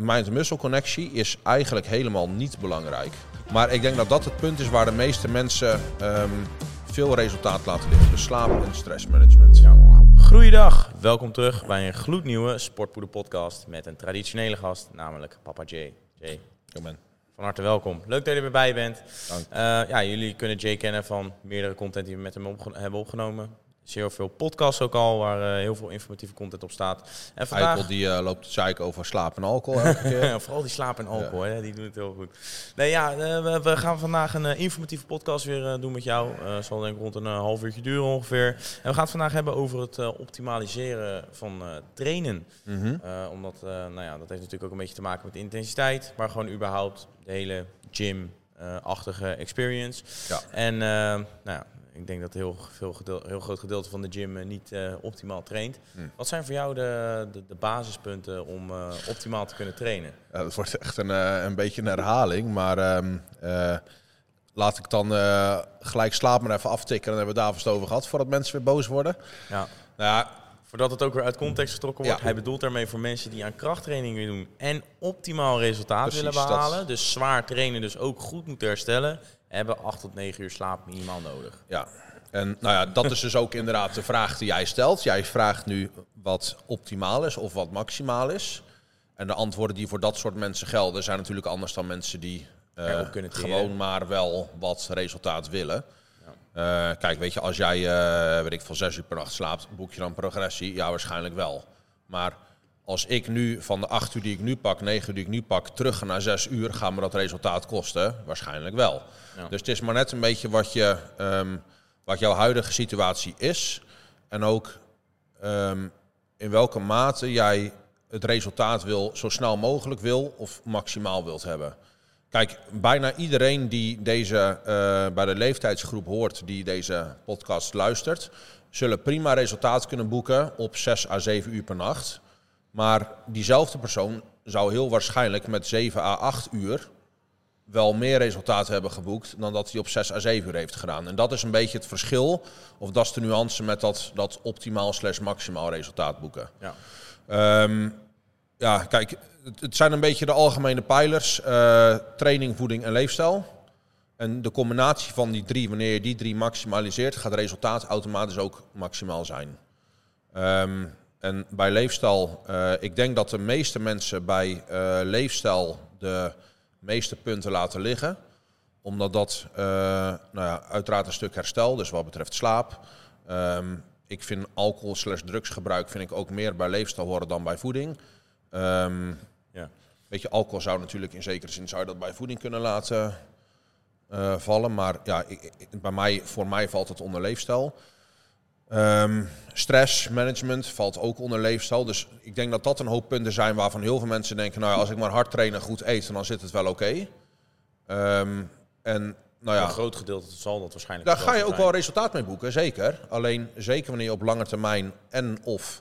mind-muscle connectie is eigenlijk helemaal niet belangrijk. Maar ik denk dat dat het punt is waar de meeste mensen ehm, veel resultaat laten liggen. Dus slaap en stressmanagement. Ja. Goeiedag, welkom terug bij een gloednieuwe Sportpoeder podcast met een traditionele gast, namelijk Papa Jay. Jay, man. van harte welkom. Leuk dat je er weer bij bent. Dank. Eh, ja, jullie kunnen Jay kennen van meerdere content die we met hem opge- hebben opgenomen. Zeer veel podcasts ook al, waar eh, heel veel informatieve content op staat. En vandaag... Eikel die eh, loopt zeiken over slaap en alcohol elke keer. Vooral die slaap en alcohol, hè, die doen het heel goed. Nee, ja, eh, we, we gaan vandaag een informatieve podcast weer doen met jou. Eh zal denk ik rond een half uurtje duren ongeveer. En we gaan het vandaag hebben over het optimaliseren van trainen. Mhm. Omdat, nou ja, dat heeft natuurlijk ook een beetje te maken met intensiteit. Maar gewoon überhaupt de hele gym-achtige experience. Ja. En eh, nou ja, ik denk dat heel, veel gedeel, heel groot gedeelte van de gym eh, niet eh, optimaal traint. Hmm. Wat zijn voor jou de, de, de basispunten om eh, optimaal te kunnen trainen? Ja, dat wordt echt een, een beetje een herhaling. Maar ehm, eh, laat ik dan gelijk slaap maar even aftikken. Dan hebben we het daar vast over gehad. Voordat mensen weer boos worden. Ja. Nou ja, Voordat het ook weer uit context getrokken wordt. Ja. Hij bedoelt daarmee voor mensen die aan krachttraining willen doen en optimaal resultaat Precies, willen dat- behalen. Dus zwaar trainen, dus ook goed moeten herstellen. Hebben 8 tot 9 uur slaap minimaal nodig. Ja, en nou ja, dat is dus ook inderdaad de vraag die jij stelt. Jij vraagt nu wat optimaal is of wat maximaal is. En de antwoorden die voor dat soort mensen gelden zijn natuurlijk anders dan mensen die teren. gewoon maar wel wat resultaat willen. Eh, kijk, weet je, als jij, eh weet ik veel, zes uur per nacht slaapt, boek je dan progressie? Ja, waarschijnlijk wel. Maar als ik nu van de acht uur die ik nu pak, negen uur die ik nu pak, terug ga naar zes uur, gaat me dat resultaat kosten? Waarschijnlijk wel. Ja. Dus het is maar net een beetje wat, je, ehm, wat jouw huidige situatie is. En ook ehm, in welke mate jij het resultaat wil, zo snel mogelijk wil of maximaal wilt hebben. Kijk, bijna iedereen die deze, eh, bij de leeftijdsgroep hoort die deze podcast luistert, zullen prima resultaat kunnen boeken op 6 à 7 uur per nacht. Maar diezelfde persoon zou heel waarschijnlijk met 7 à 8 uur wel meer resultaat hebben geboekt dan dat hij op 6 à 7 uur heeft gedaan. En dat is een beetje het verschil, of dat is de nuance met dat, dat optimaal slash maximaal resultaat boeken. Ja. Ehm, ja, kijk, het, het zijn een beetje de algemene pijlers. eh, training, voeding en leefstijl. En de combinatie van die drie, wanneer je die drie maximaliseert, gaat het resultaat automatisch ook maximaal zijn. Ehm, en bij leefstijl, eh, ik denk dat de meeste mensen bij eh, leefstijl de meeste punten laten liggen. Omdat dat, eh, nou ja, uiteraard een stuk herstel, dus wat betreft slaap. Ehm, ik vind alcohol slash drugsgebruik vind ik ook meer bij leefstijl horen dan bij voeding. Ehm, Ja. Weet je, alcohol zou natuurlijk in zekere zin zou je dat bij voeding kunnen laten vallen. Maar ja, ik- bij mij, voor mij valt het onder leefstijl. Ehm stressmanagement valt ook onder leefstijl. Dus ik denk dat dat een hoop punten zijn waarvan heel veel mensen denken... nou ja, als ik maar hard train en goed eet, dan zit het wel oké. Ehm, en nou ja, Een groot gedeelte zal dat waarschijnlijk daar ga je ook zijn. wel resultaat mee boeken, zeker. Alleen zeker wanneer je op lange termijn en of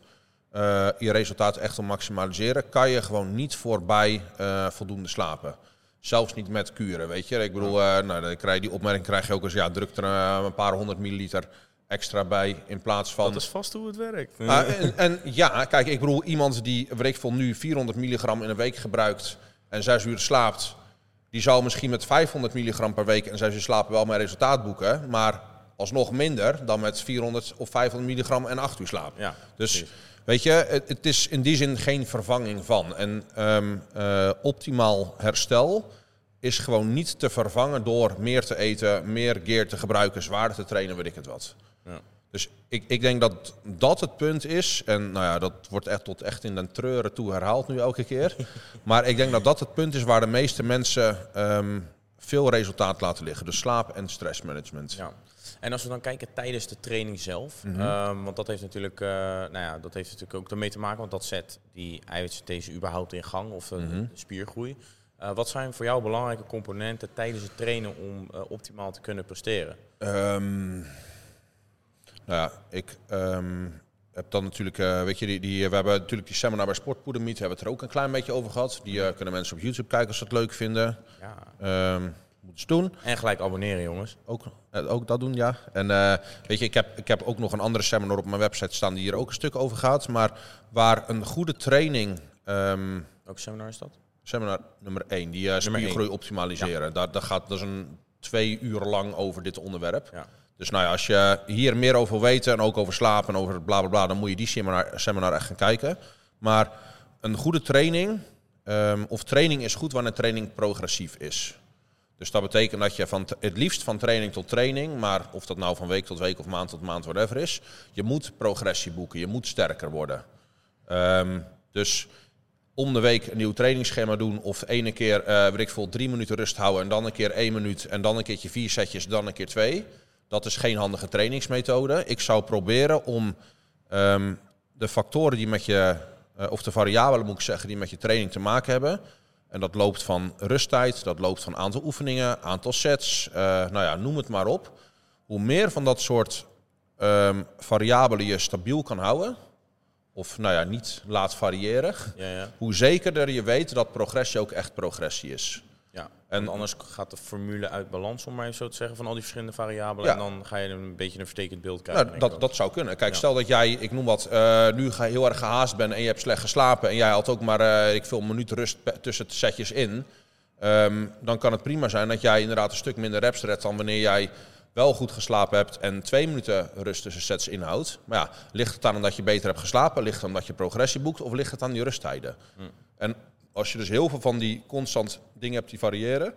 eh, je resultaat echt wil maximaliseren, kan je gewoon niet voorbij eh, voldoende slapen. Zelfs niet met kuren, weet je. Ik bedoel, eh, nou, dan krijg je die opmerking krijg je ook eens, ja, druk er een paar honderd milliliter extra bij in plaats van... Dat is vast hoe het werkt. Ah, en, en ja, kijk, ik bedoel, iemand die, weet ik veel, nu 400 milligram in een week gebruikt en zes uur slaapt, die zou misschien met 500 milligram per week en zes uur slapen wel mijn resultaat boeken, maar alsnog minder dan met 400 of 500 milligram en acht uur slaap. ja, Dus precies. weet je, het, het is in die zin geen vervanging van. En ehm, eh, optimaal herstel is gewoon niet te vervangen door meer te eten, meer gear te gebruiken, zwaarder te trainen, weet ik het wat. Ja. Dus ik, ik denk dat dat het punt is. En nou ja, dat wordt echt tot echt in den treuren toe herhaald nu elke keer. maar ik denk dat dat het punt is waar de meeste mensen ehm, veel resultaat laten liggen. Dus slaap en stressmanagement. Ja. En als we dan kijken tijdens de training zelf, Mhm. ehm, want dat heeft natuurlijk, eh, nou ja, dat heeft natuurlijk ook ermee te maken, want dat zet die eiwitsynthese überhaupt in gang of eh, Mhm. de spiergroei. Eh, wat zijn voor jou belangrijke componenten tijdens het trainen om optimaal te kunnen presteren? Ehm, ja, ik ehm, heb dan natuurlijk, eh, weet je, die, die, we hebben natuurlijk die seminar bij Sportpoeder Meet, hebben we het er ook een klein beetje over gehad. Die eh, kunnen mensen op YouTube kijken als ze het leuk vinden. Ja. Ehm moeten ze doen. En gelijk abonneren, jongens. Ook, eh, ook dat doen, ja. En weet je, ik heb, ik heb ook nog een andere seminar op mijn website staan die hier ook een stuk over gaat. Maar waar een goede training... ehm, Welke seminar is dat? seminar nummer 1, die uh, spiergroei optimaliseren. Daar, daar gaat, is een twee uur lang over dit onderwerp. Ja. Dus nou ja, als je hier meer over wil weten en ook over slapen en over bla bla bla, dan moet je die seminar, seminar echt gaan kijken. Maar een goede training, ehm, of training is goed wanneer training progressief is. Dus dat betekent dat je van het liefst van training tot training, maar of dat nou van week tot week of maand tot maand, whatever is, je moet progressie boeken, je moet sterker worden. Ehm, dus om de week een nieuw trainingsschema doen of ene keer, uh, ik drie minuten rust houden en dan een keer één minuut en dan een keertje vier setjes, dan een keer twee. Dat is geen handige trainingsmethode. Ik zou proberen om ehm, de factoren die met je, uh, of de variabelen moet ik zeggen, die met je training te maken hebben. En dat loopt van rusttijd, dat loopt van aantal oefeningen, aantal sets, uh, nou ja, noem het maar op. Hoe meer van dat soort um, variabelen je stabiel kan houden, of nou ja, niet laat variëren, Ja, ja. hoe zekerder je weet dat progressie ook echt progressie is. Ja. En anders gaat de formule uit balans, om maar even zo te zeggen, van al die verschillende variabelen. Ja. En dan ga je een beetje een vertekend beeld krijgen. Nou, dat, dat zou kunnen. Kijk, stel dat jij, ik noem wat, eh, nu ga heel erg gehaast bent en je hebt slecht geslapen en jij had ook maar, eh, ik veel, een minuut rust tussen de setjes in. Ehm, dan kan het prima zijn dat jij inderdaad een stuk minder reps redt dan wanneer jij wel goed geslapen hebt en twee minuten rust tussen sets inhoudt. Maar ja, ligt het aan dat je beter hebt geslapen? Ligt het aan dat je progressie boekt? Of ligt het aan die rusttijden? En als je dus heel veel van die constant dingen hebt die variëren,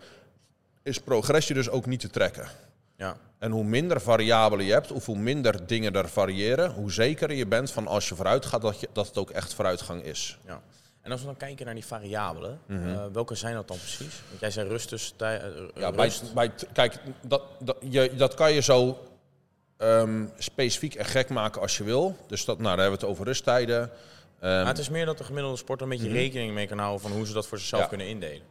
is progressie dus ook niet te trekken. Ja. En hoe minder variabelen je hebt, of hoe minder dingen er variëren, hoe zekerder je bent van als je vooruit gaat, dat, je, dat het ook echt vooruitgang is. Ja. En als we dan kijken naar die variabelen, Mhm. eh, welke zijn dat dan precies? Want jij zei rust tij- eh, Ja, rust. bij, bij, kijk, dat, dat, je, dat kan je zo ehm, specifiek en gek maken als je wil. Dus dat, nou, dan hebben we het over rusttijden. Ehm, Maar het is meer dat de gemiddelde sporter een beetje rekening mee kan houden van hoe ze dat voor zichzelf Ja. kunnen indelen.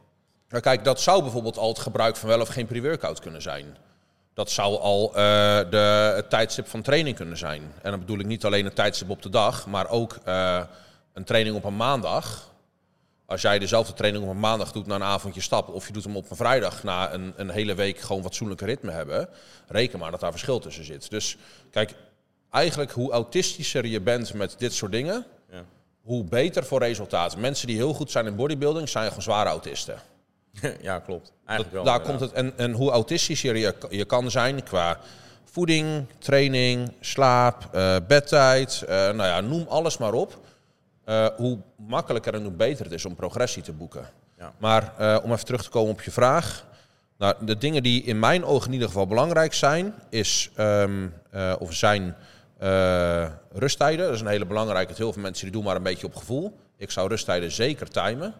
Maar kijk, dat zou bijvoorbeeld al het gebruik van wel of geen pre-workout kunnen zijn. Dat zou al eh, de, het tijdstip van training kunnen zijn. En dan bedoel ik niet alleen het tijdstip op de dag, maar ook eh, een training op een maandag. Als jij dezelfde training op een maandag doet na een avondje stappen, of je doet hem op een vrijdag na een, een hele week gewoon fatsoenlijke ritme hebben, reken maar dat daar verschil tussen zit. Dus kijk, eigenlijk hoe autistischer je bent met dit soort dingen. Hoe beter voor resultaten. Mensen die heel goed zijn in bodybuilding zijn gewoon zware autisten. ja, klopt. Eigenlijk wel. Daar inderdaad. komt het, en, en hoe autistischer je, je kan zijn qua voeding, training, slaap, eh, bedtijd, eh, nou ja, noem alles maar op. Eh, hoe makkelijker en hoe beter het is om progressie te boeken. Ja. Maar om even terug te komen op je vraag. Nou, de dingen die in mijn ogen in ieder geval belangrijk zijn, is, ehm, eh, of zijn eh, rusttijden. Dat is een hele belangrijke. Heel veel mensen die doen maar een beetje op gevoel. Ik zou rusttijden zeker timen.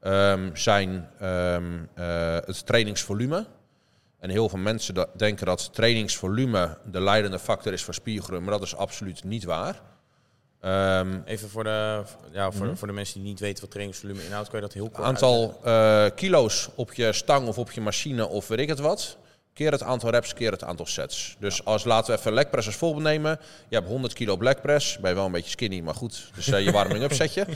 Ehm, zijn ehm, eh, het trainingsvolume. En heel veel mensen da- denken dat trainingsvolume de leidende factor is voor spiergroei, maar dat is absoluut niet waar. Ehm, Even voor de, ja, voor, voor de mensen die niet weten wat trainingsvolume inhoudt, kan je dat heel kort aantal eh, kilo's op je stang of op je machine of weet ik het wat. Keer het aantal reps, keer het aantal sets. Dus als laten we even legpress als voorbeeld nemen. Je hebt 100 kilo blackpress. Ben je wel een beetje skinny, maar goed. Dus eh, je warming-up setje.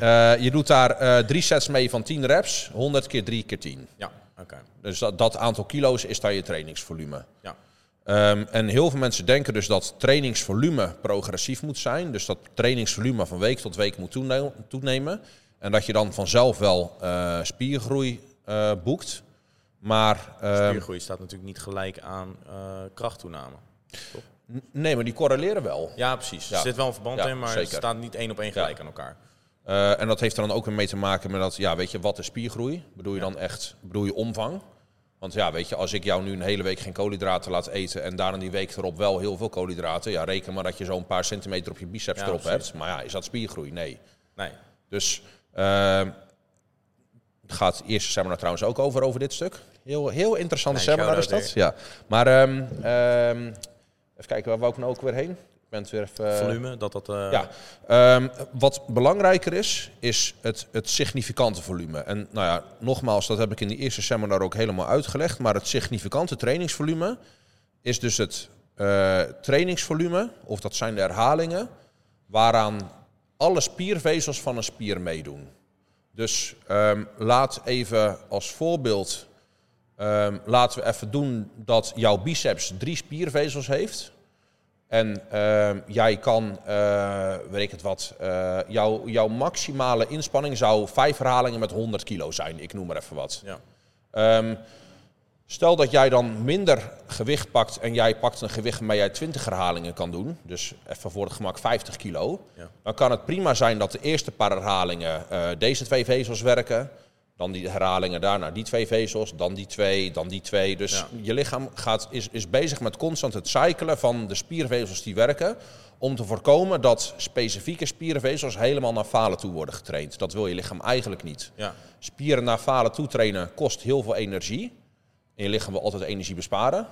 Eh, je doet daar eh, drie sets mee van 10 reps. 100 keer 3 keer 10. Ja, oké. Dus dat, dat aantal kilo's is daar je trainingsvolume. Ja. Ehm, en heel veel mensen denken dus dat trainingsvolume progressief moet zijn. Dus dat trainingsvolume van week tot week moet toene- toenemen. En dat je dan vanzelf wel spiergroei boekt. Maar ehm, Spiergroei staat natuurlijk niet gelijk aan eh, krachttoename. n- nee, maar die correleren wel. Ja, precies. Ja. Er zit wel een verband Ja, in, maar het staat niet één op één gelijk aan elkaar. Eh, en dat heeft er dan ook weer mee te maken met dat, ja, weet je, wat is spiergroei? Bedoel je dan echt, bedoel je omvang? Want ja, weet je, als ik jou nu een hele week geen koolhydraten laat eten en daarna die week erop wel heel veel koolhydraten, ja, reken maar dat je zo'n paar centimeter op je biceps erop precies. hebt. Maar ja, is dat spiergroei? Nee. Nee. Dus eh, het gaat het eerste seminar trouwens ook over, over dit stuk. Heel, heel interessante Klein seminar is dat. Ja. Maar ehm, even kijken, waar wou ik nou ook weer heen? Ik ben het weer even... Volume, dat dat... eh, Ja, Ehm, wat belangrijker is, is het, het significante volume. En nou ja, nogmaals, dat heb ik in die eerste seminar ook helemaal uitgelegd. Maar het significante trainingsvolume is dus het eh, trainingsvolume, of dat zijn de herhalingen, waaraan alle spiervezels van een spier meedoen. Dus ehm, laat even als voorbeeld, ehm, laten we even doen dat jouw biceps drie spiervezels heeft. En ehm, jij kan, eh, weet ik het wat, eh, jouw, jouw maximale inspanning zou vijf herhalingen met 100 kilo zijn. Ik noem maar even wat. Ja. Stel dat jij dan minder gewicht pakt en jij pakt een gewicht waarmee jij 20 herhalingen kan doen. Dus even voor het gemak 50 kilo. Ja. Dan kan het prima zijn dat de eerste paar herhalingen eh, deze twee vezels werken. Dan die herhalingen daarna die twee vezels, dan die twee, dan die twee. Dus Ja. je lichaam gaat, is, is bezig met constant het cyclen van de spiervezels die werken. Om te voorkomen dat specifieke spiervezels helemaal naar falen toe worden getraind. Dat wil je lichaam eigenlijk niet. Ja. Spieren naar falen toe trainen kost heel veel energie. En je lichaam wil altijd energie besparen.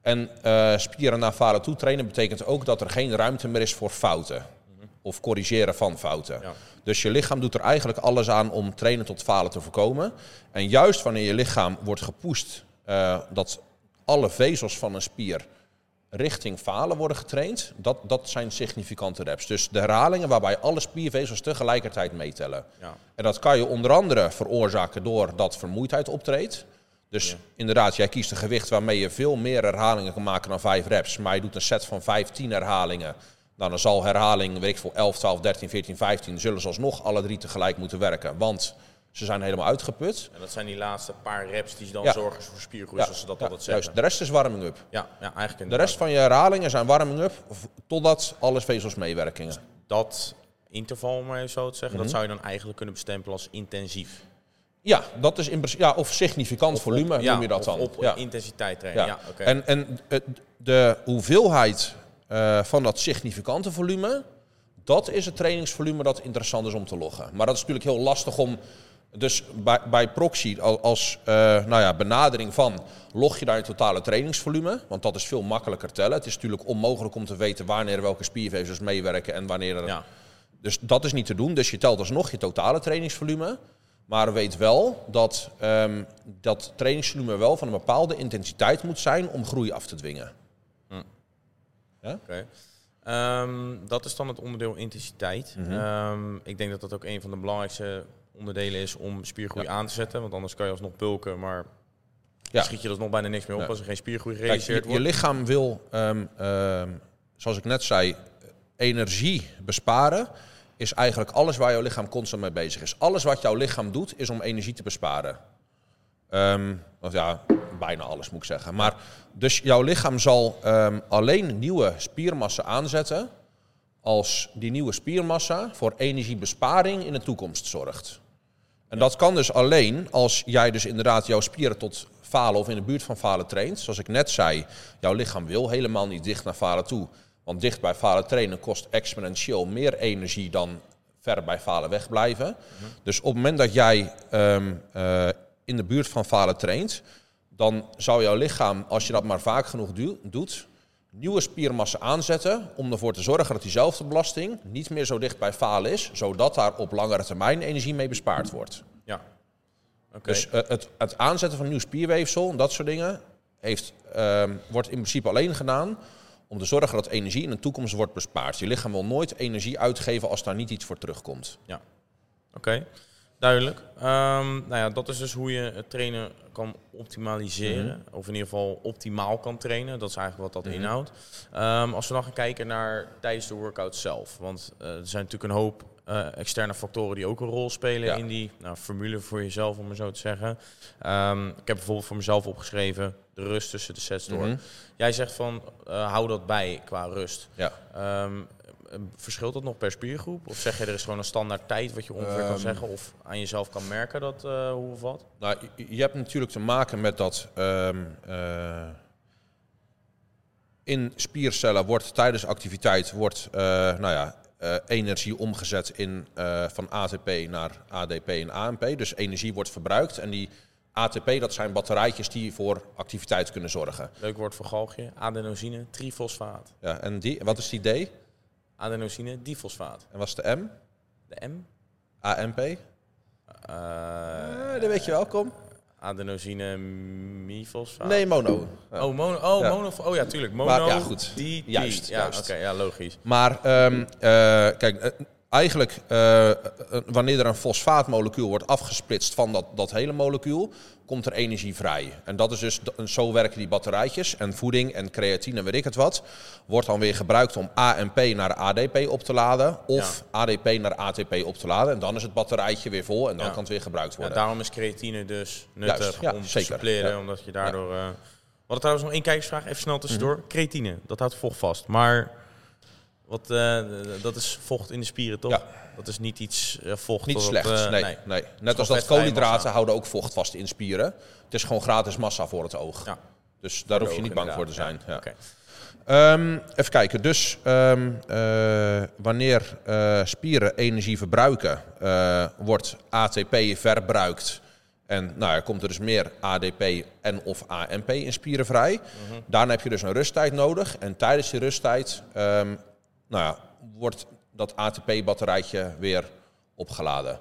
En eh, spieren naar falen toe trainen betekent ook dat er geen ruimte meer is voor fouten. Of corrigeren van fouten. Ja. Dus je lichaam doet er eigenlijk alles aan om trainen tot falen te voorkomen. En juist wanneer je lichaam wordt gepusht eh, dat alle vezels van een spier richting falen worden getraind, dat, dat zijn significante reps. Dus de herhalingen waarbij alle spiervezels tegelijkertijd meetellen. Ja. En dat kan je onder andere veroorzaken doordat vermoeidheid optreedt. Dus Ja. inderdaad, jij kiest een gewicht waarmee je veel meer herhalingen kan maken dan 5 reps. Maar je doet een set van 15 herhalingen. Nou, dan zal herhaling, weet ik veel, 11, 12, 13, 14, 15... zullen ze alsnog alle drie tegelijk moeten werken. Want ze zijn helemaal uitgeput. En dat zijn die laatste paar reps die dan Ja. zorgen voor spiergroei, Ja, zoals ze dat ja, altijd zeggen. juist. De rest is warming-up. Ja, ja, eigenlijk De rest van je herhalingen zijn warming-up... totdat alle vezels meewerken. Dat interval, om maar even zo te zeggen, Mhm. dat zou je dan eigenlijk kunnen bestempelen als intensief. Ja, dat is in principe... Ja, of significant volume ja, noem je dat dan. op ja. intensiteit trainen. Ja. En, en het- de hoeveelheid eh, van dat significante volume, dat is het trainingsvolume dat interessant is om te loggen. Maar dat is natuurlijk heel lastig om. Dus bij, bij proxy al- als eh, nou ja, benadering van log je daar je totale trainingsvolume, want dat is veel makkelijker tellen. Het is natuurlijk onmogelijk om te weten wanneer welke spiervezels meewerken en wanneer er ja. dus dat is niet te doen. Dus je telt alsnog je totale trainingsvolume. Maar weet wel dat ehm, dat trainingsvolume wel van een bepaalde intensiteit moet zijn om groei af te dwingen. Oké. Ehm, dat is dan het onderdeel intensiteit. Mhm. Ehm, ik denk dat dat ook een van de belangrijkste onderdelen is om spiergroei Ja. aan te zetten. Want anders kan je alsnog bulken, maar Ja. schiet je er nog bijna niks meer op Ja. als er geen spiergroei gerealiseerd je, je wordt. lichaam wil, zoals ik net zei, energie besparen. Is eigenlijk alles waar jouw lichaam constant mee bezig is. Alles wat jouw lichaam doet, is om energie te besparen. Ehm, of ja, bijna alles moet ik zeggen. Maar dus jouw lichaam zal ehm, alleen nieuwe spiermassa aanzetten als die nieuwe spiermassa voor energiebesparing in de toekomst zorgt. En dat kan dus alleen als jij dus inderdaad jouw spieren tot falen of in de buurt van falen traint. Zoals ik net zei, jouw lichaam wil helemaal niet dicht naar falen toe. Want dicht bij falen trainen kost exponentieel meer energie dan ver bij falen wegblijven. Dus op het moment dat jij ehm, eh, in de buurt van falen traint, dan zou jouw lichaam, als je dat maar vaak genoeg doet, nieuwe spiermassa aanzetten om ervoor te zorgen dat diezelfde belasting niet meer zo dicht bij falen is, zodat daar op langere termijn energie mee bespaard wordt. Ja. Oké. Dus eh, het, het aanzetten van nieuw spierweefsel en dat soort dingen heeft, ehm, wordt in principe alleen gedaan om te zorgen dat energie in de toekomst wordt bespaard. Je lichaam wil nooit energie uitgeven als daar niet iets voor terugkomt. Oké, duidelijk. Ehm, nou ja, dat is dus hoe je het trainen kan optimaliseren. Of in ieder geval optimaal kan trainen. Dat is eigenlijk wat dat Mhm. inhoudt. Ehm, als we dan gaan kijken naar tijdens de workout zelf. Want eh, er zijn natuurlijk een hoop eh, externe factoren die ook een rol spelen Ja. in die nou, formule voor jezelf, om maar zo te zeggen. Ehm, ik heb bijvoorbeeld voor mezelf opgeschreven de rust tussen de sets door. Mhm. Jij zegt van eh, hou dat bij qua rust. Ja. Ehm, eh, verschilt dat nog per spiergroep? Of zeg je er is gewoon een standaard tijd wat je ongeveer kan Ehm. zeggen? Of aan jezelf kan merken dat eh, hoe of wat? Nou, je, hebt natuurlijk te maken met dat in spiercellen wordt tijdens activiteit wordt, nou ja, eh, energie omgezet in, eh, van ATP naar ADP en AMP. Dus energie wordt verbruikt en die ATP dat zijn batterijtjes die voor activiteit kunnen zorgen. Leuk woord voor galgje. Adenosine, trifosfaat. Ja, en die, wat is die D? Adenosine, difosfaat. En wat is de M? De M? AMP? Eh, Eh, dat weet je wel, kom. Adenosine, mifosfaat. Nee, mono. Ja. Oh, mono. Oh, Ja. mono. Oh ja, tuurlijk. Mono. Maar ja, goed. Die, die. Juist, Ja, juist. oké. ja, logisch. Maar ehm, eh, kijk, eh, eigenlijk, uh, wanneer er een fosfaatmolecuul wordt afgesplitst van dat, dat hele molecuul, komt er energie vrij. En dat is dus, zo werken die batterijtjes. En voeding en creatine, weet ik het wat, wordt dan weer gebruikt om AMP naar ADP op te laden. Of ADP naar ATP op te laden. En dan is het batterijtje weer vol en dan kan het weer gebruikt worden. Ja, daarom is creatine dus nuttig om te suppleren, omdat je daardoor... Uh, we hadden trouwens nog één kijkersvraag, even snel tussendoor. Mm Creatine, dat houdt vocht vast. Maar wat, uh, dat is vocht in de spieren, toch? Ja. Dat is niet iets uh, vocht. Niet slecht, uh, nee, nee. nee. Net als dat koolhydraten houden ook vocht vast in spieren. Het is gewoon gratis massa voor het oog. Ja. Dus daar hoef je niet bang voor te zijn. Ja. Um, even kijken. Dus um, uh, wanneer spieren energie verbruiken, wordt ATP verbruikt. En nou, er komt er dus meer ADP en of AMP in spieren vrij. Mm -hmm. Daarna heb je dus een rusttijd nodig. En tijdens die rusttijd um, nou ja, wordt dat ATP-batterijtje weer opgeladen.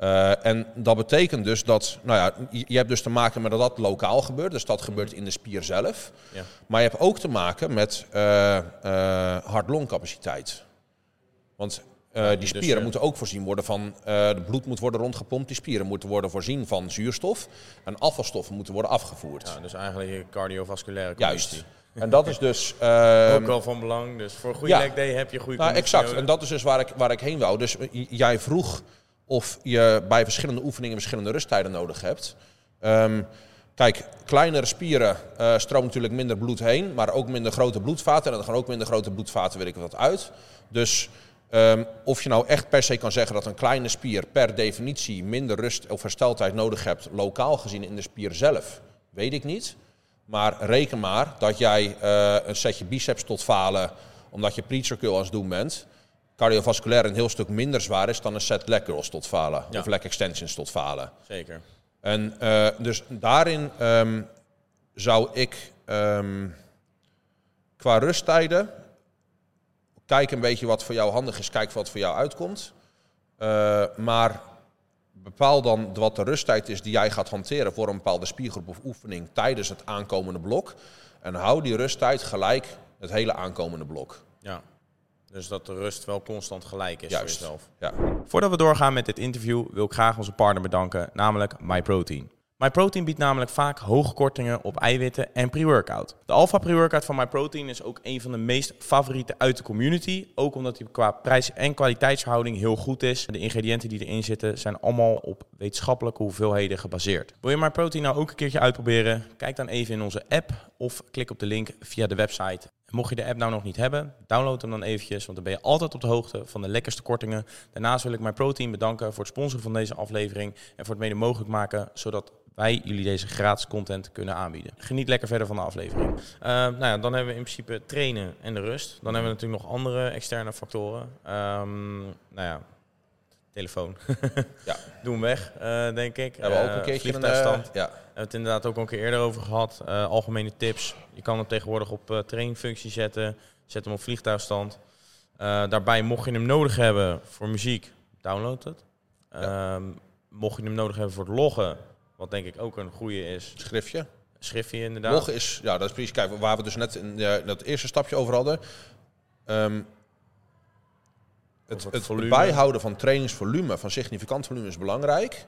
Uh, en dat betekent dus dat, nou ja, je hebt dus te maken met dat dat lokaal gebeurt, dus dat gebeurt in de spier zelf. Ja. Maar je hebt ook te maken met uh, uh, hart-longcapaciteit. Want die dus, spieren moeten ook voorzien worden van, de bloed moet worden rondgepompt, die spieren moeten worden voorzien van zuurstof en afvalstoffen moeten worden afgevoerd. Ja, dus eigenlijk je cardiovasculaire conditie. Juist. En dat is dus... Uh, ook wel van belang. Dus voor een goede ja. leg day heb je goede nou, Exact. En dat is dus waar ik, waar ik heen wou. Dus jij vroeg of je bij verschillende oefeningen verschillende rusttijden nodig hebt. Um, kijk, kleinere spieren uh, stroomt natuurlijk minder bloed heen, maar ook minder grote bloedvaten. En er gaan ook minder grote bloedvaten, weet ik wat, uit. Dus um, of je nou echt per se kan zeggen dat een kleine spier per definitie minder rust of hersteltijd nodig hebt, lokaal gezien in de spier zelf, weet ik niet. Maar reken maar dat jij uh, een setje biceps tot falen, omdat je pre-circle aan het doen bent, cardiovasculair een heel stuk minder zwaar is dan een set leg curls tot falen. Of leg extensions tot falen. Zeker. En uh, dus daarin um, zou ik um, qua rusttijden, kijk een beetje wat voor jou handig is, kijk wat voor jou uitkomt. Uh, maar bepaal dan wat de rusttijd is die jij gaat hanteren voor een bepaalde spiergroep of oefening tijdens het aankomende blok. En hou die rusttijd gelijk het hele aankomende blok. Ja, dus dat de rust wel constant gelijk is Juist. voor jezelf. Ja. Voordat we doorgaan met dit interview wil ik graag onze partner bedanken, namelijk MyProtein. MyProtein biedt namelijk vaak hoge kortingen op eiwitten en pre-workout. De Alpha pre-workout van MyProtein is ook een van de meest favoriete uit de community. Ook omdat hij qua prijs- en kwaliteitsverhouding heel goed is. De ingrediënten die erin zitten zijn allemaal op wetenschappelijke hoeveelheden gebaseerd. Wil je MyProtein nou ook een keertje uitproberen? Kijk dan even in onze app of klik op de link via de website. Mocht je de app nou nog niet hebben, download hem dan eventjes, want dan ben je altijd op de hoogte van de lekkerste kortingen. Daarnaast wil ik MyProtein bedanken voor het sponsoren van deze aflevering en voor het mede mogelijk maken, zodat wij jullie deze gratis content kunnen aanbieden. Geniet lekker verder van de aflevering. Uh, nou ja, dan hebben we in principe trainen en de rust. Dan hebben we natuurlijk nog andere externe factoren. Um, nou ja, telefoon. ja. Doe hem weg, uh, denk ik. Hebben we ook een keertje een, ja. We hebben het inderdaad ook al een keer eerder over gehad. algemene tips. Je kan hem tegenwoordig op trainfunctie zetten. Zet hem op vliegtuigstand. daarbij, mocht je hem nodig hebben voor muziek, download het. Ja. Um, mocht je hem nodig hebben voor het loggen, wat denk ik ook een goede is. Schriftje. Schriftje inderdaad. Is, ja, dat is precies kijk, waar we dus net in dat eerste stapje over hadden. Um, het, het, het bijhouden van trainingsvolume, van significant volume is belangrijk.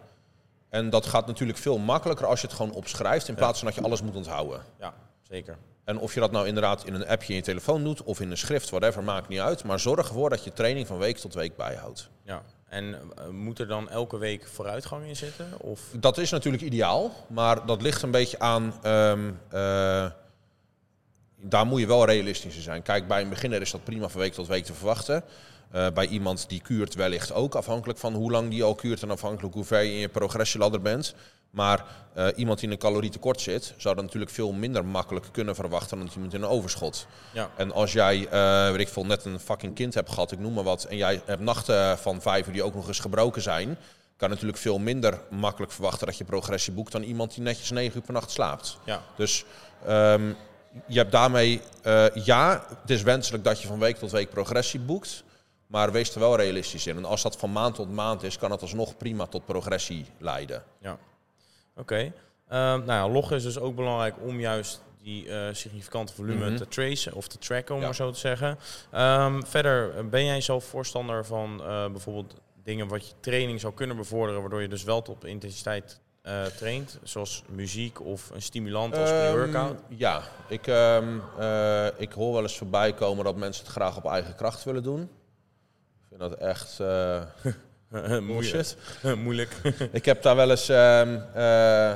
En dat gaat natuurlijk veel makkelijker als je het gewoon opschrijft in plaats van dat je alles moet onthouden. Ja, zeker. En of je dat nou inderdaad in een appje in je telefoon doet of in een schrift, whatever, maakt niet uit. Maar zorg ervoor dat je training van week tot week bijhoudt. Ja, en uh, moet er dan elke week vooruitgang in zitten? Of? Dat is natuurlijk ideaal, maar dat ligt een beetje aan. Um, uh, daar moet je wel realistisch in zijn. Kijk, bij een beginner is dat prima van week tot week te verwachten. Uh, bij iemand die kuurt wellicht ook, afhankelijk van hoe lang die al kuurt en afhankelijk hoe ver je in je progressieladder bent. Maar uh, iemand die in een calorietekort zit, zou dat natuurlijk veel minder makkelijk kunnen verwachten dan iemand in een overschot. Ja. En als jij, uh, weet ik veel, net een fucking kind hebt gehad, ik noem maar wat, en jij hebt nachten van vijf uur die ook nog eens gebroken zijn, kan natuurlijk veel minder makkelijk verwachten dat je progressie boekt dan iemand die netjes negen uur per nacht slaapt. Ja. Dus um, je hebt daarmee, uh, ja, het is wenselijk dat je van week tot week progressie boekt. Maar wees er wel realistisch in. En als dat van maand tot maand is, kan het alsnog prima tot progressie leiden. Ja. Oké. Okay. Uh, nou ja, loggen is dus ook belangrijk om juist die eh, significante volume Mhm. te tracen of te tracken, om Ja. maar zo te zeggen. Ehm, verder, eh, ben jij zelf voorstander van eh, bijvoorbeeld dingen wat je training zou kunnen bevorderen, waardoor je dus wel tot intensiteit eh, traint, zoals muziek of een stimulant als Ehm, pre-workout? Ja, ik, ehm, ik hoor wel eens voorbij komen dat mensen het graag op eigen kracht willen doen. Ik vind dat echt Moeilijk. bullshit. Moeilijk. Ik heb daar wel eens ehm, eh,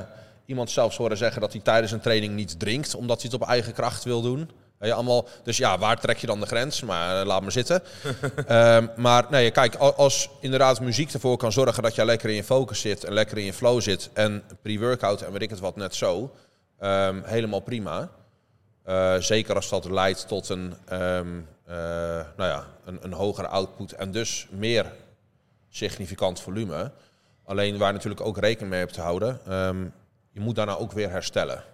iemand zelfs horen zeggen dat hij tijdens een training niet drinkt, omdat hij het op eigen kracht wil doen. Je, allemaal, dus ja, waar trek je dan de grens? Maar eh, laat maar zitten. Ehm, maar nee, kijk, al- als inderdaad muziek ervoor kan zorgen dat je lekker in je focus zit en lekker in je flow zit en pre-workout en weet ik het wat net zo, ehm, helemaal prima. Eh, zeker als dat leidt tot een, eh, nou ja, een, een hogere output en dus meer significant volume. Alleen waar je natuurlijk ook rekening mee hebt te houden, ehm, je moet daarna ook weer herstellen.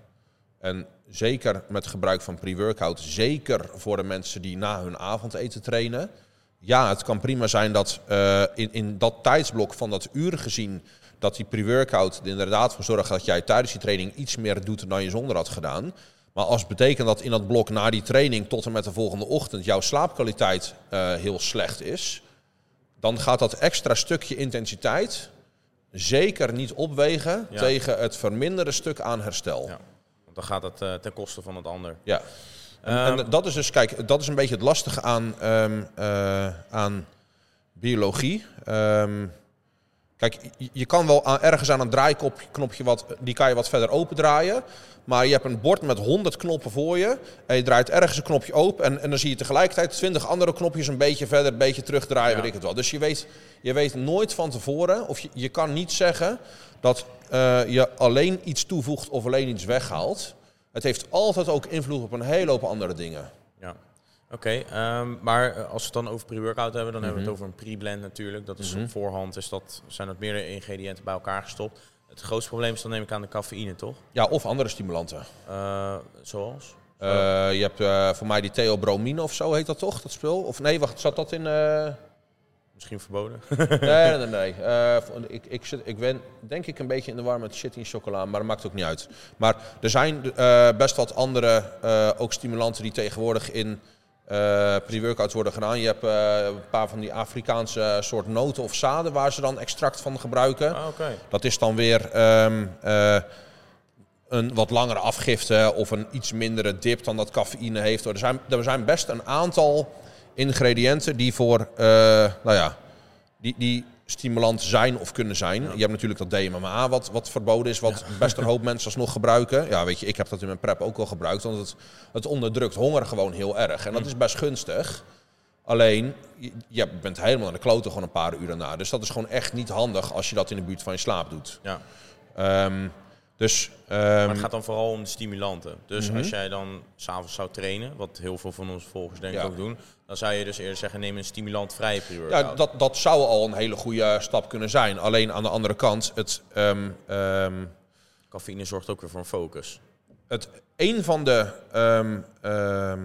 En zeker met gebruik van pre-workout, zeker voor de mensen die na hun avondeten trainen. Ja, het kan prima zijn dat eh, in, in dat tijdsblok van dat uur gezien, dat die pre-workout er inderdaad voor zorgt dat jij tijdens die training iets meer doet dan je zonder had gedaan. Maar als betekent dat in dat blok na die training tot en met de volgende ochtend jouw slaapkwaliteit eh, heel slecht is, dan gaat dat extra stukje intensiteit zeker niet opwegen Ja. tegen het verminderde stuk aan herstel. Ja. Want dan gaat het eh, ten koste van het ander. Ja. En, Ehm, en dat is dus, kijk, dat is een beetje het lastige aan, ehm, eh, aan biologie. Ehm, kijk, je, kan wel aan, ergens aan een draaiknopje, wat, die kan je wat verder opendraaien. Maar je hebt een bord met 100 knoppen voor je. En je draait ergens een knopje open. En, en dan zie je tegelijkertijd 20 andere knopjes een beetje verder, een beetje terugdraaien, Ja. weet ik het wel. Dus je weet, je weet nooit van tevoren, of je, je kan niet zeggen dat eh, je alleen iets toevoegt of alleen iets weghaalt. Het heeft altijd ook invloed op een hele hoop andere dingen. Oké, ehm, maar eh, als we het dan over pre-workout hebben, dan hebben we Mhm. het over een pre-blend natuurlijk. Dat is Mhm. op voorhand, is dat, zijn dat meerdere ingrediënten bij elkaar gestopt. Het grootste probleem is dan neem ik aan de cafeïne, toch? Ja, of andere stimulanten. Eh, zoals? Eh, je hebt voor mij die theobromine of zo heet dat toch, dat spul? Of nee, wacht, zat dat in... Misschien verboden. Nee, nee, nee. Ik, ik, zit, ik ben denk ik een beetje in de war met shit in chocola, maar dat maakt ook niet uit. Maar er zijn best wat andere ook stimulanten die tegenwoordig in eh pre-workouts worden gedaan. Je hebt eh, een paar van die Afrikaanse soort noten of zaden waar ze dan extract van gebruiken. Ah. Dat is dan weer ehm, eh, een wat langere afgifte of een iets mindere dip dan dat cafeïne heeft. Er zijn, er zijn best een aantal ingrediënten die voor, eh, nou ja, die, die stimulant zijn of kunnen zijn. Je hebt natuurlijk dat DMMA wat, wat verboden is, wat best een hoop mensen alsnog gebruiken. Ja, weet je, ik heb dat in mijn prep ook al gebruikt, want het, het onderdrukt honger gewoon heel erg. En dat is best gunstig. Alleen, je, je bent helemaal naar de kloten gewoon een paar uur daarna. Dus dat is gewoon echt niet handig als je dat in de buurt van je slaap doet. Ja. Ehm, dus, ehm, Maar het gaat dan vooral om de stimulanten. Dus Mhm. als jij dan s'avonds zou trainen, wat heel veel van onze volgers denk ik Ja. ook doen, dan zou je dus eerder zeggen neem een stimulantvrije ja, pre-workout. dat, dat zou al een hele goede stap kunnen zijn. Alleen aan de andere kant, het, ehm, ehm, Cafeïne zorgt ook weer voor een focus. het een van de. ehm, ehm,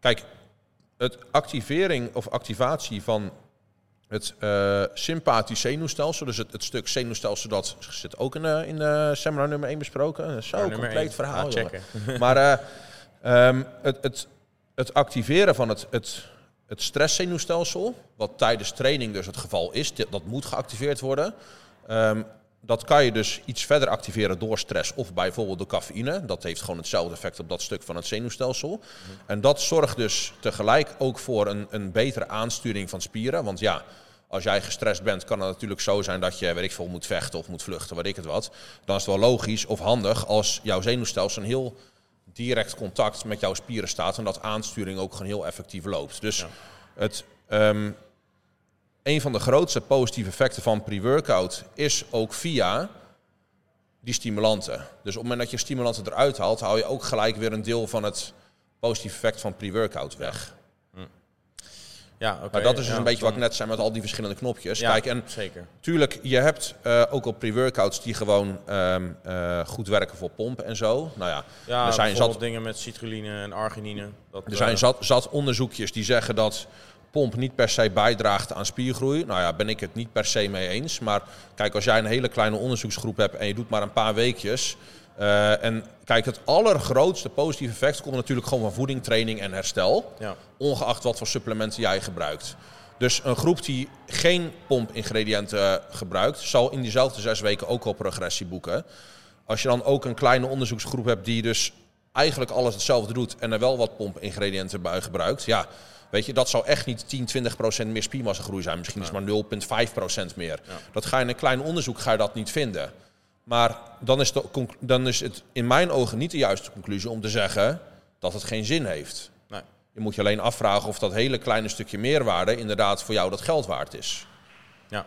kijk, het activering of activatie van het eh sympathisch zenuwstelsel, dus het, het stuk zenuwstelsel dat zit ook in, de in de seminar nummer 1 besproken. Zo, nummer compleet verhaal. Ah. Maar eh, ehm, het, het, het activeren van het, het, het stresszenuwstelsel, wat tijdens training dus het geval is, dat moet geactiveerd worden. Ehm, dat kan je dus iets verder activeren door stress of bijvoorbeeld door cafeïne. Dat heeft gewoon hetzelfde effect op dat stuk van het zenuwstelsel. En dat zorgt dus tegelijk ook voor een, een betere aansturing van spieren. Want ja, als jij gestrest bent, kan het natuurlijk zo zijn dat je, weet ik veel, moet vechten of moet vluchten, weet ik het wat. Dan is het wel logisch of handig als jouw zenuwstelsel een heel direct contact met jouw spieren staat en dat aansturing ook gewoon heel effectief loopt. Dus Ja. het, ehm, een van de grootste positieve effecten van pre-workout is ook via die stimulanten. Dus op het moment dat je stimulanten eruit haalt, haal je ook gelijk weer een deel van het positieve effect van pre-workout weg. Ja, oké. Maar dat is dus ja, een beetje wat ik net zei met al die verschillende knopjes. Ja, Kijk, en zeker. Tuurlijk, je hebt eh, ook op pre-workouts die gewoon ehm, eh, goed werken voor pompen en zo. Nou ja, Ja, er zijn zat, dingen met citrulline en arginine. Dat, er zijn eh, zat, zat onderzoekjes die zeggen dat pomp niet per se bijdraagt aan spiergroei. Nou ja, ben ik het niet per se mee eens. Maar kijk, als jij een hele kleine onderzoeksgroep hebt en je doet maar een paar weekjes... Eh, en kijk, het allergrootste positieve effect komt natuurlijk gewoon van voeding, training en herstel. Ja. Ongeacht wat voor supplementen jij gebruikt. Dus een groep die geen pompingrediënten eh, gebruikt, zal in diezelfde zes weken ook al progressie boeken. Als je dan ook een kleine onderzoeksgroep hebt die dus eigenlijk alles hetzelfde doet en er wel wat pompingrediënten bij gebruikt, ja, weet je, dat zou echt niet 10, 20 procent meer spiermassagroei zijn. Misschien is het maar 0,5 procent meer. Dat ga je in een klein onderzoek ga je dat niet vinden. Maar dan is, de, dan is het in mijn ogen niet de juiste conclusie om te zeggen dat het geen zin heeft. Nee. Je moet je alleen afvragen of dat hele kleine stukje meerwaarde inderdaad voor jou dat geld waard is. Ja,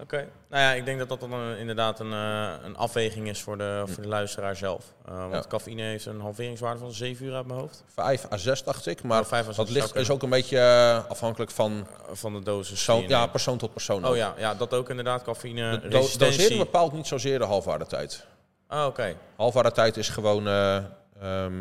oké. Nou ja, ik denk dat dat dan een- inderdaad een, eh, een afweging is voor de, voor de luisteraar zelf. Eh, want Ja. cafeïne heeft een halveringswaarde van 7 uur uit mijn hoofd. 5 à 6 dacht ik, maar Oh, vijf à zes dat zou ligt, is ook een beetje eh, afhankelijk van Eh, van de dosis. ja, persoon tot persoon. ook. Oh ja, ja, dat ook inderdaad. Cafeïne, De do- dosering resistentie. bepaalt niet zozeer de halfwaardetijd. Oh, oké. Halfwaardetijd is gewoon eh, ehm,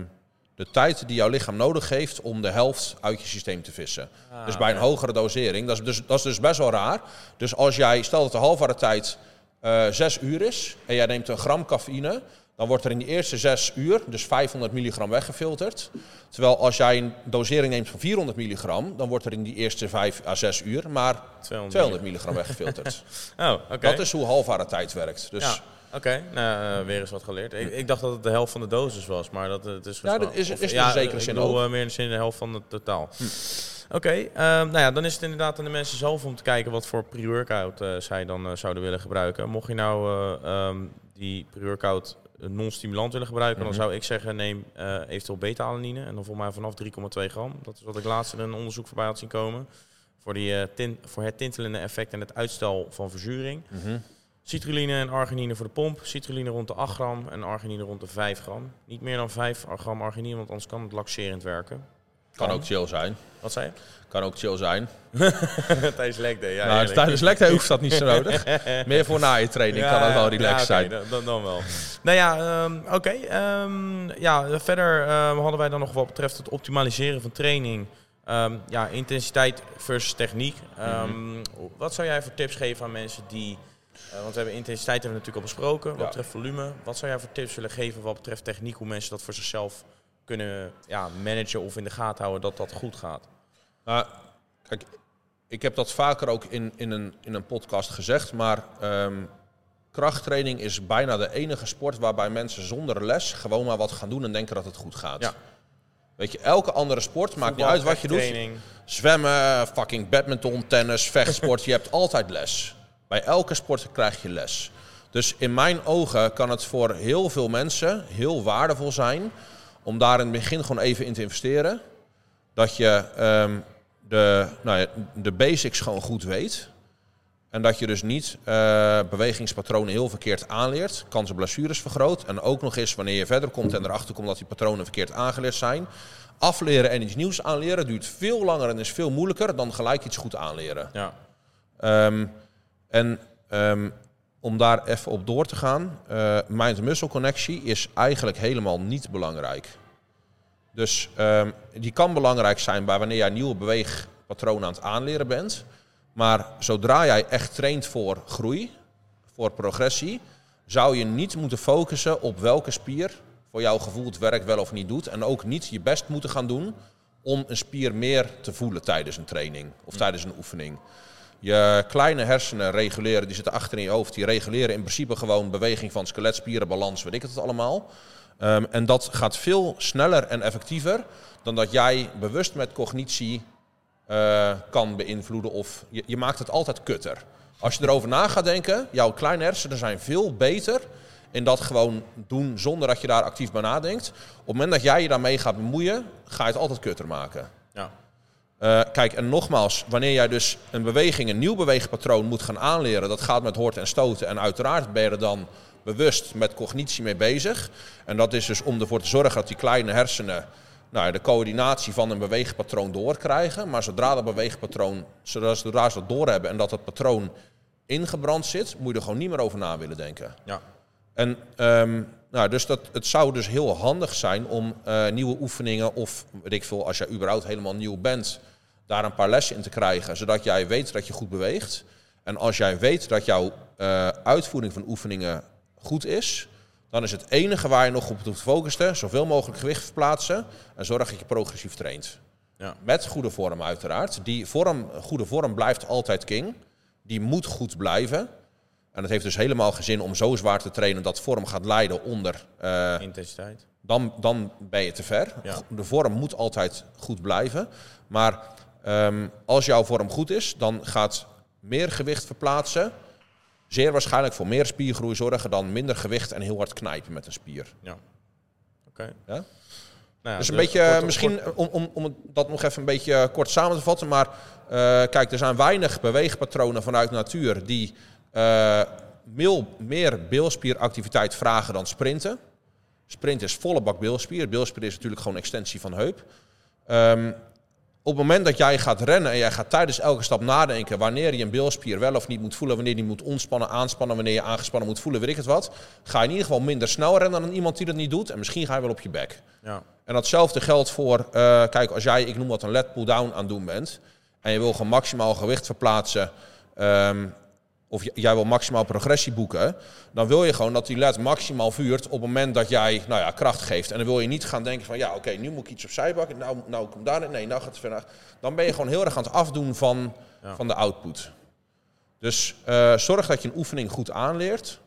de tijd die jouw lichaam nodig heeft om de helft uit je systeem te vissen. Ah, dus bij een hogere dosering, dat is, dus, dat is dus best wel raar. Dus als jij, stel dat de halfwaardetijd eh 6 uur is en jij neemt een gram cafeïne, dan wordt er in die eerste 6 uur dus 500 milligram weggefilterd. Terwijl als jij een dosering neemt van 400 milligram, dan wordt er in die eerste 5 à 6 uur maar 200 200 milligram weggefilterd. Oh, oké. Dat is hoe halfwaardetijd werkt. Dus Ja, oké. Nou, eh, weer eens wat geleerd. Ik, ik dacht dat het de helft van de dosis was, maar dat het is... Ja, dus dat is- is in zekere ik zin bedoel, ook. Hm. eh, meer in de zin de helft van het totaal. Oké, ehm, nou ja, dan is het inderdaad aan de mensen zelf om te kijken wat voor pre-workout eh, zij dan zouden willen gebruiken. Mocht je nou eh, ehm, die pre-workout non-stimulant willen gebruiken, Mhm. dan zou ik zeggen neem eventueel beta-alanine. En dan volgens mij vanaf 3,2 gram. Dat is wat ik laatst in een onderzoek voorbij had zien komen. Voor, die, tin- voor het tintelende effect en het uitstel van verzuring. Mhm. Citrulline en arginine voor de pomp. Citrulline rond de 8 gram en arginine rond de 5 gram. Niet meer dan 5 gram arginine, want anders kan het laxerend werken. kan ook chill zijn. Wat zei Kan ook chill zijn. je? Tijdens leg day, ja. nou, tijdens lekte hoeft dat niet zo nodig. Meer voor na je training kan dat wel relaxed ja, zijn. Dan, dan wel. nou ja, ehm, oké. ehm, ja, verder ehm, hadden wij dan nog wat betreft het optimaliseren van training. Ja, intensiteit versus techniek. Mhm. Wat zou jij voor tips geven aan mensen die... eh, want we hebben intensiteit hebben we natuurlijk al besproken. Wat betreft volume. Wat zou jij voor tips willen geven wat betreft techniek? Hoe mensen dat voor zichzelf kunnen ja, managen of in de gaten houden dat dat goed gaat? Maar, kijk, ik heb dat vaker ook in, in, een, in een podcast gezegd, maar ehm, krachttraining is bijna de enige sport waarbij mensen zonder les gewoon maar wat gaan doen en denken dat het goed gaat. Ja. Weet je, elke andere sport, maakt niet uit wat je doet. Zwemmen, fucking badminton, tennis, vechtsport, je hebt altijd les. Bij elke sport krijg je les. Dus in mijn ogen kan het voor heel veel mensen heel waardevol zijn om daar in het begin gewoon even in te investeren. Dat je ehm, de, nou ja, de basics gewoon goed weet. En dat je dus niet eh, bewegingspatronen heel verkeerd aanleert. Kans op blessures vergroot. En ook nog eens wanneer je verder komt en erachter komt dat die patronen verkeerd aangeleerd zijn. Afleren en iets nieuws aanleren duurt veel langer en is veel moeilijker dan gelijk iets goed aanleren. Ja. Ehm, en ehm, om daar even op door te gaan, eh mind-muscle connectie is eigenlijk helemaal niet belangrijk. Dus ehm, die kan belangrijk zijn bij wanneer jij nieuwe beweegpatronen aan het aanleren bent. Maar zodra jij echt traint voor groei, voor progressie, zou je niet moeten focussen op welke spier voor jouw gevoel het werk wel of niet doet. En ook niet je best moeten gaan doen om een spier meer te voelen tijdens een training of tijdens een oefening. Je kleine hersenen reguleren, die zitten achter in je hoofd, die reguleren in principe gewoon beweging van skeletspieren, balans, weet ik het allemaal. Ehm, en dat gaat veel sneller en effectiever dan dat jij bewust met cognitie eh, kan beïnvloeden of je, je maakt het altijd kutter. Als je erover na gaat denken, jouw kleine hersenen zijn veel beter in dat gewoon doen zonder dat je daar actief bij nadenkt. Op het moment dat jij je daarmee gaat bemoeien, ga je het altijd kutter maken. Ja. Eh, kijk, en nogmaals, wanneer jij dus een beweging, een nieuw beweegpatroon moet gaan aanleren, dat gaat met horten en stoten. En uiteraard ben je er dan bewust met cognitie mee bezig. En dat is dus om ervoor te zorgen dat die kleine hersenen nou, ja, de coördinatie van een beweegpatroon doorkrijgen. Maar zodra dat beweegpatroon, zodra, zodra ze dat doorhebben en dat het patroon ingebrand zit, moet je er gewoon niet meer over na willen denken. Ja. En ehm, nou, dus dat, het zou dus heel handig zijn om eh, nieuwe oefeningen of weet ik veel, als jij überhaupt helemaal nieuw bent, daar een paar lessen in te krijgen, zodat jij weet dat je goed beweegt. En als jij weet dat jouw eh, uitvoering van oefeningen goed is, dan is het enige waar je nog op hoeft te focussen, zoveel mogelijk gewicht verplaatsen en zorg dat je progressief traint. Ja. Met goede vorm uiteraard. Die vorm, goede vorm blijft altijd king. Die moet goed blijven. En het heeft dus helemaal geen zin om zo zwaar te trainen dat vorm gaat leiden onder. eh, Intensiteit. dan, dan ben je te ver. Ja. De vorm moet altijd goed blijven. Maar ehm, als jouw vorm goed is, dan gaat meer gewicht verplaatsen. Zeer waarschijnlijk voor meer spiergroei zorgen dan minder gewicht en heel hard knijpen met een spier. Ja. Oké. Ja? Nou ja, dus een de- beetje, misschien om, om, om dat nog even een beetje kort samen te vatten. Maar eh, kijk, er zijn weinig beweegpatronen vanuit natuur die eh, meer beelspieractiviteit vragen dan sprinten. Sprint is volle bak beelspier. Beelspier is natuurlijk gewoon extensie van heup. Ehm, op het moment dat jij gaat rennen en jij gaat tijdens elke stap nadenken wanneer je een beelspier wel of niet moet voelen, wanneer die moet ontspannen, aanspannen, wanneer je aangespannen moet voelen, weet ik het wat, ga je in ieder geval minder snel rennen dan iemand die dat niet doet. En misschien ga je wel op je bek. Ja. En datzelfde geldt voor, eh, kijk, als jij, ik noem wat een led pull-down aan het doen bent. En je wil gewoon maximaal gewicht verplaatsen. ehm, of jij wil maximaal progressie boeken. Dan wil je gewoon dat die led maximaal vuurt op het moment dat jij nou ja, kracht geeft. En dan wil je niet gaan denken van, ja oké, nu moet ik iets opzij bakken. Nou, nou kom daar, nee, nou gaat het verder. Dan ben je gewoon heel erg aan het afdoen van, Ja. van de output. Dus eh, zorg dat je een oefening goed aanleert.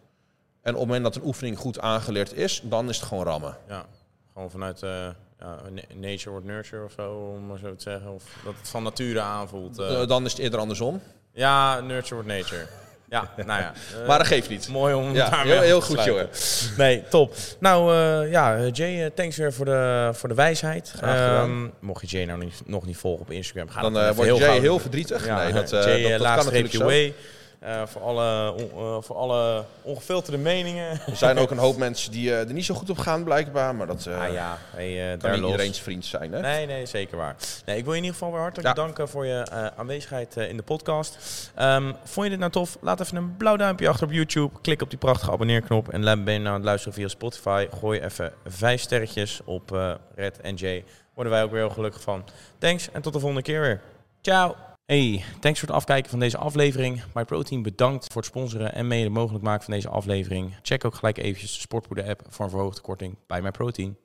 En op het moment dat een oefening goed aangeleerd is, dan is het gewoon rammen. ja. Gewoon vanuit eh, ja, na- nature wordt nurture of zo, om maar zo te zeggen. Of dat het van nature aanvoelt. Eh, dan is het eerder andersom. ja, nurture wordt nature. Ja, nou ja. Maar dat geeft niet. Mooi om Ja, daarmee heel, heel goed, sluiten. jongen. Nee, top. Nou eh, ja, eh, Jay, eh, thanks weer voor de, voor de wijsheid. Graag gedaan. Ehm, mocht je Jay nou niet, nog niet volgen op Instagram, ga Dan even wordt Jay heel verdrietig. Ja, nee, dat, Jay, dat, dat kan natuurlijk way. Eh, voor, alle, on- eh, voor alle ongefilterde meningen. Er zijn ook een hoop mensen die eh, er niet zo goed op gaan, blijkbaar. Maar dat ah ja, hey, kan daar niet iedereen's vriend zijn. Hè? Nee, nee, zeker waar. Nee, ik wil je in ieder geval weer hartelijk Ja. bedanken voor je aanwezigheid in de podcast. Ehm, vond je dit nou tof? Laat even een blauw duimpje achter op YouTube. Klik op die prachtige abonneerknop. En ben je nou aan het luisteren via Spotify? Gooi even vijf sterretjes op Red en Jay. Worden wij ook weer heel gelukkig van. Thanks en tot de volgende keer weer. Ciao! Hey, thanks voor het afkijken van deze aflevering. MyProtein bedankt voor het sponsoren en mede mogelijk maken van deze aflevering. Check ook gelijk eventjes de Sportpoeder app voor een verhoogde korting bij MyProtein.